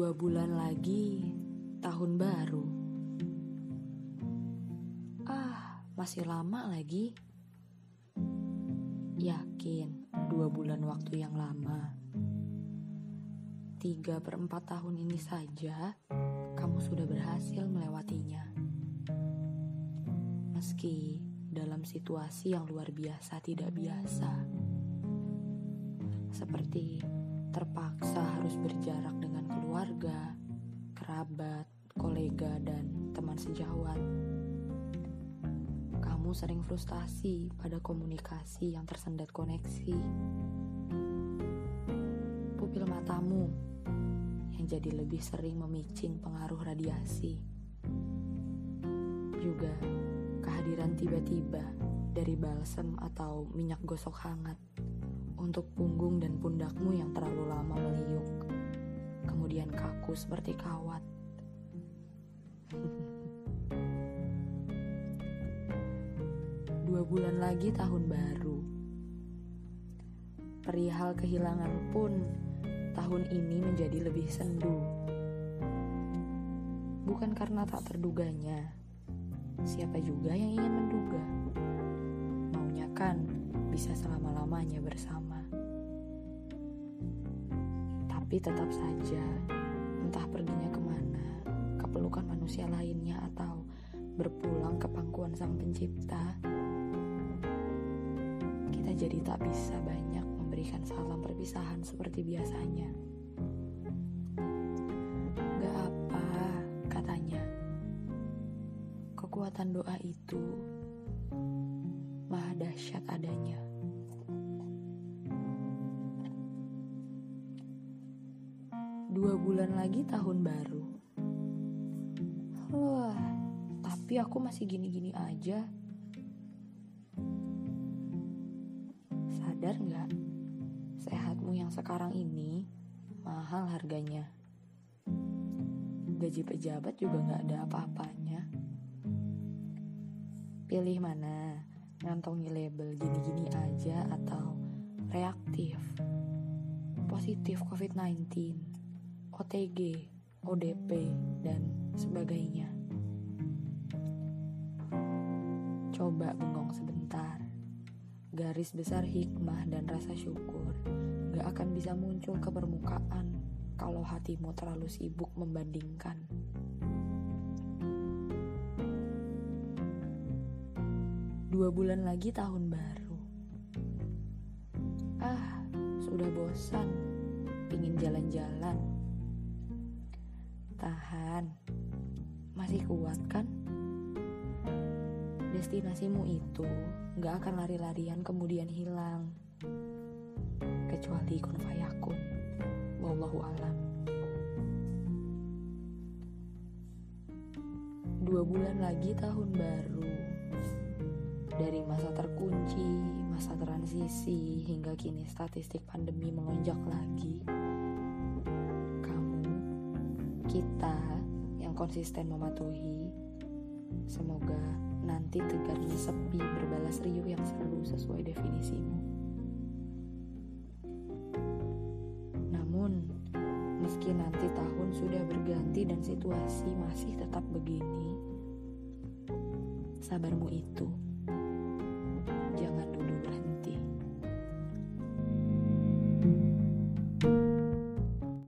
Dua bulan lagi, tahun baru. Ah, masih lama lagi. Yakin, dua bulan waktu yang lama. Tiga per empat tahun ini saja, kamu sudah berhasil melewatinya. Meski dalam situasi yang luar biasa tidak biasa. Seperti terpaksa harus berjarak dengan keluarga, kerabat, kolega, dan teman sejawat. Kamu sering frustasi pada komunikasi yang tersendat koneksi. Pupil matamu yang jadi lebih sering memicing pengaruh radiasi. Juga kehadiran tiba-tiba dari balsem atau minyak gosok hangat untuk punggung dan pundakmu yang terlalu lama meliuk, kemudian kaku seperti kawat. Dua bulan lagi tahun baru. Perihal kehilangan pun tahun ini menjadi lebih sendu. Bukan karena tak terduganya. Siapa juga yang ingin menduga? Maunya kan bisa selama-lamanya bersama. Tapi tetap saja, entah perginya ke mana, kepelukan manusia lainnya atau berpulang ke pangkuan sang pencipta, kita jadi tak bisa banyak memberikan salam perpisahan seperti biasanya. Gak apa, katanya. Kekuatan doa itu maha dahsyat adanya. Dua bulan lagi tahun baru. Wah, tapi aku masih gini-gini aja. Sadar nggak? Sehatmu yang sekarang ini mahal harganya. Gaji pejabat juga nggak ada apa-apanya. Pilih mana? Ngantongi label gini-gini aja atau reaktif, positif COVID-19, OTG, ODP, dan sebagainya. Coba bengong sebentar. Garis besar hikmah dan rasa syukur gak akan bisa muncul ke permukaan kalau hatimu terlalu sibuk membandingkan. Dua bulan lagi tahun baru. Ah, sudah bosan. Pingin jalan-jalan. Tahan. Masih kuat kan? Destinasimu itu gak akan lari-larian kemudian hilang. Kecuali kun fayakun. Wallahu alam. Dua bulan lagi tahun baru dari masa terkunci, masa transisi, hingga kini statistik pandemi melonjak lagi. Kamu, kita yang konsisten mematuhi, semoga nanti tegarnya sepi berbalas riuh yang seru sesuai definisimu. Namun, meski nanti tahun sudah berganti dan situasi masih tetap begini, sabarmu itu